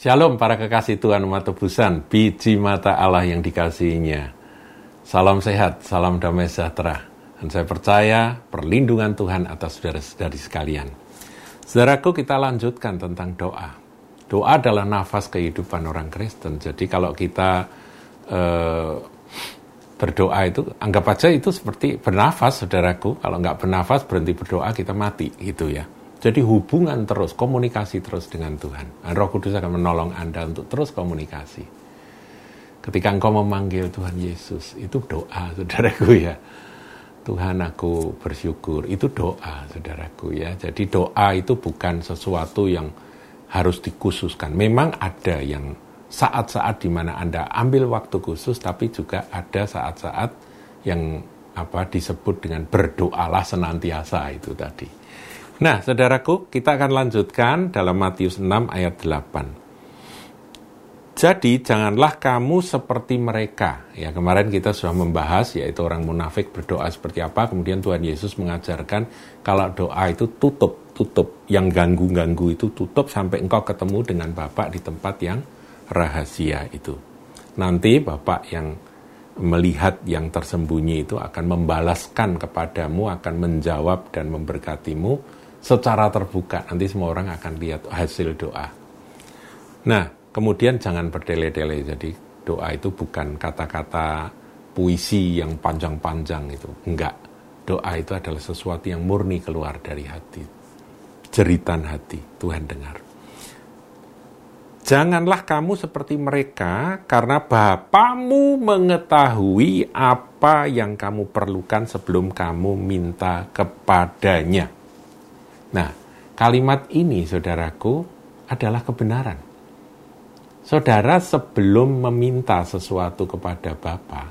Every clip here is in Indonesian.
Shalom para kekasih Tuhan umat tebusan, biji mata Allah yang dikasihinya. Salam sehat, salam damai sejahtera. Dan saya percaya perlindungan Tuhan atas saudara-saudari sekalian. Saudaraku kita lanjutkan tentang doa. Doa adalah nafas kehidupan orang Kristen. Jadi kalau kita eh, berdoa itu, anggap aja itu seperti bernafas saudaraku. Kalau nggak bernafas berhenti berdoa kita mati gitu ya. Jadi hubungan terus, komunikasi terus dengan Tuhan. Dan Roh Kudus akan menolong Anda untuk terus komunikasi. Ketika engkau memanggil Tuhan Yesus, itu doa, saudaraku ya. Tuhan aku bersyukur, itu doa, saudaraku ya. Jadi doa itu bukan sesuatu yang harus dikhususkan. Memang ada yang saat-saat di mana Anda ambil waktu khusus, tapi juga ada saat-saat yang apa disebut dengan berdoalah senantiasa itu tadi. Nah, saudaraku, kita akan lanjutkan dalam Matius 6 ayat 8. Jadi, janganlah kamu seperti mereka. Ya, kemarin kita sudah membahas, yaitu orang munafik berdoa seperti apa. Kemudian Tuhan Yesus mengajarkan kalau doa itu tutup, tutup. Yang ganggu-ganggu itu tutup sampai engkau ketemu dengan Bapak di tempat yang rahasia itu. Nanti Bapak yang melihat yang tersembunyi itu akan membalaskan kepadamu, akan menjawab dan memberkatimu secara terbuka. Nanti semua orang akan lihat hasil doa. Nah, kemudian jangan berdele-dele. Jadi doa itu bukan kata-kata puisi yang panjang-panjang itu. Enggak. Doa itu adalah sesuatu yang murni keluar dari hati. Jeritan hati, Tuhan dengar. Janganlah kamu seperti mereka, karena Bapamu mengetahui apa yang kamu perlukan sebelum kamu minta kepadanya. Nah, kalimat ini, saudaraku, adalah kebenaran. Saudara sebelum meminta sesuatu kepada Bapak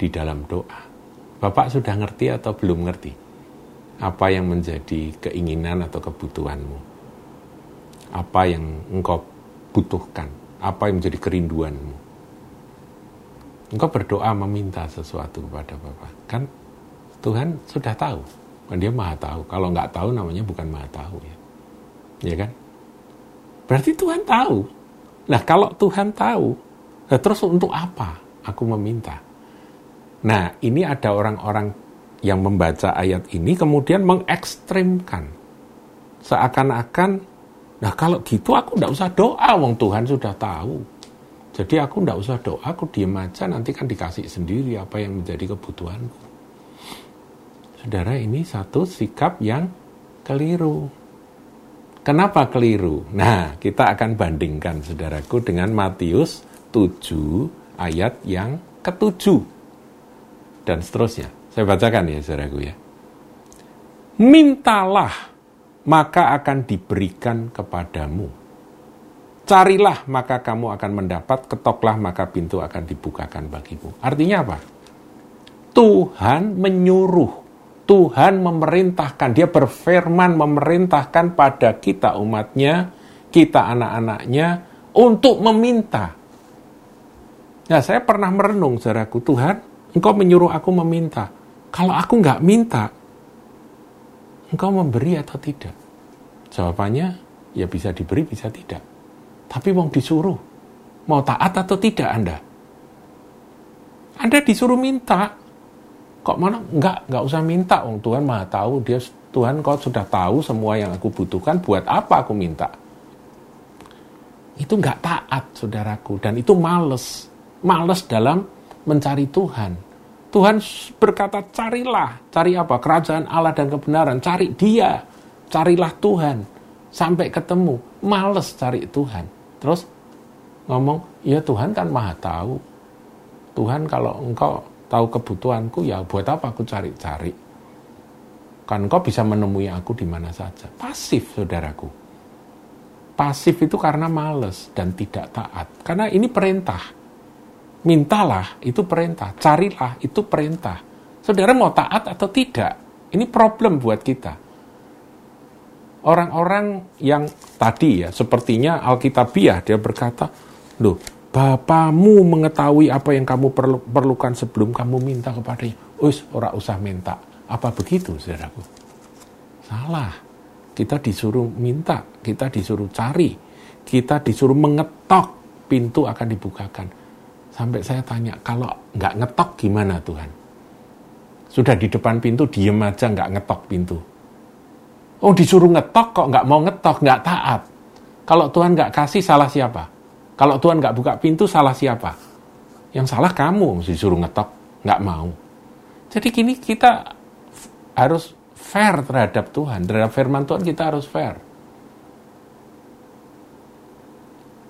di dalam doa, Bapak sudah ngerti atau belum ngerti apa yang menjadi keinginan atau kebutuhanmu? Apa yang engkau butuhkan? Apa yang menjadi kerinduanmu? Engkau berdoa meminta sesuatu kepada Bapak. Kan Tuhan sudah tahu dia maha tahu. Kalau nggak tahu namanya bukan maha tahu ya. Ya kan? Berarti Tuhan tahu. Nah kalau Tuhan tahu, nah terus untuk apa aku meminta? Nah ini ada orang-orang yang membaca ayat ini kemudian mengekstrimkan. Seakan-akan, nah kalau gitu aku nggak usah doa, wong Tuhan sudah tahu. Jadi aku nggak usah doa, aku diem aja nanti kan dikasih sendiri apa yang menjadi kebutuhanku. Saudara, ini satu sikap yang keliru. Kenapa keliru? Nah, kita akan bandingkan saudaraku dengan Matius 7 ayat yang ketujuh. Dan seterusnya. Saya bacakan ya saudaraku ya. Mintalah, maka akan diberikan kepadamu. Carilah, maka kamu akan mendapat. Ketoklah, maka pintu akan dibukakan bagimu. Artinya apa? Tuhan menyuruh Tuhan memerintahkan, dia berfirman memerintahkan pada kita umatnya, kita anak-anaknya, untuk meminta. Nah, saya pernah merenung, saudaraku, Tuhan, engkau menyuruh aku meminta. Kalau aku nggak minta, engkau memberi atau tidak? Jawabannya, ya bisa diberi, bisa tidak. Tapi mau disuruh, mau taat atau tidak Anda? Anda disuruh minta, Kok mana? Enggak, enggak usah minta. Oh, Tuhan maha tahu. Dia Tuhan kau sudah tahu semua yang aku butuhkan. Buat apa aku minta? Itu enggak taat, saudaraku. Dan itu males. Males dalam mencari Tuhan. Tuhan berkata, carilah. Cari apa? Kerajaan Allah dan kebenaran. Cari dia. Carilah Tuhan. Sampai ketemu. Males cari Tuhan. Terus ngomong, ya Tuhan kan maha tahu. Tuhan kalau engkau tahu kebutuhanku ya buat apa aku cari-cari? Kan kau bisa menemui aku di mana saja. Pasif saudaraku. Pasif itu karena males dan tidak taat. Karena ini perintah. Mintalah itu perintah. Carilah itu perintah. Saudara mau taat atau tidak ini problem buat kita. Orang-orang yang tadi ya sepertinya Alkitabiah dia berkata loh Bapamu mengetahui apa yang kamu perlu, perlukan sebelum kamu minta kepadanya. Us, ora usah minta. Apa begitu, saudaraku? Salah. Kita disuruh minta, kita disuruh cari, kita disuruh mengetok, pintu akan dibukakan. Sampai saya tanya, kalau nggak ngetok gimana Tuhan? Sudah di depan pintu, diem aja nggak ngetok pintu. Oh disuruh ngetok kok nggak mau ngetok, nggak taat. Kalau Tuhan nggak kasih, salah siapa? Kalau Tuhan nggak buka pintu, salah siapa? Yang salah kamu, disuruh ngetok, nggak mau. Jadi gini kita harus fair terhadap Tuhan, terhadap firman Tuhan kita harus fair.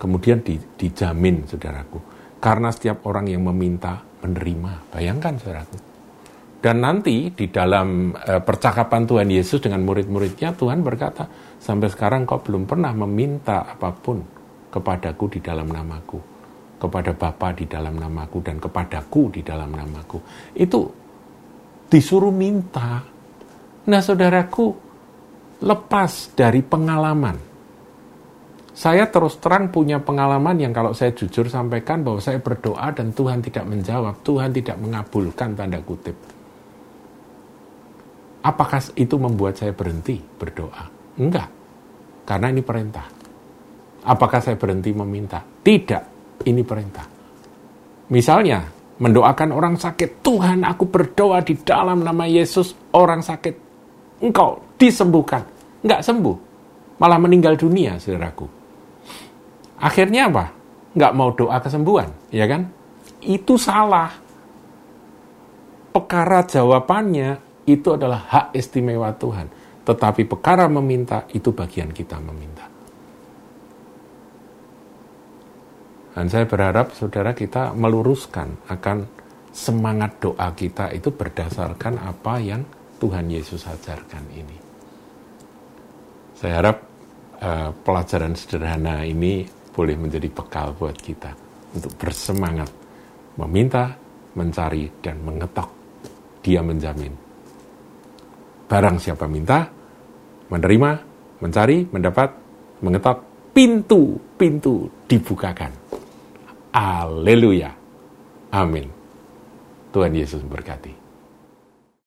Kemudian di, dijamin, saudaraku, karena setiap orang yang meminta menerima. Bayangkan, saudaraku. Dan nanti di dalam e, percakapan Tuhan Yesus dengan murid-muridnya, Tuhan berkata, sampai sekarang kau belum pernah meminta apa pun kepadaku di dalam namaku, kepada Bapa di dalam namaku, dan kepadaku di dalam namaku. Itu disuruh minta. Nah saudaraku, lepas dari pengalaman, saya terus terang punya pengalaman yang kalau saya jujur sampaikan bahwa saya berdoa dan Tuhan tidak menjawab, Tuhan tidak mengabulkan tanda kutip. Apakah itu membuat saya berhenti berdoa? Enggak. Karena ini perintah. Apakah saya berhenti meminta? Tidak. Ini perintah. Misalnya, mendoakan orang sakit. Tuhan, aku berdoa di dalam nama Yesus, orang sakit. Engkau disembuhkan. Enggak sembuh. Malah meninggal dunia, saudaraku. Akhirnya apa? Enggak mau doa kesembuhan, ya kan? Itu salah. Perkara jawabannya itu adalah hak istimewa Tuhan. Tetapi perkara meminta itu bagian kita meminta. Dan saya berharap saudara kita meluruskan akan semangat doa kita itu berdasarkan apa yang Tuhan Yesus ajarkan ini. Saya harap uh, pelajaran sederhana ini boleh menjadi bekal buat kita untuk bersemangat meminta, mencari, dan mengetok. Dia menjamin Barang siapa minta, menerima, mencari, mendapat, mengetok, pintu-pintu dibukakan. Haleluya. Amin. Tuhan Yesus berkati.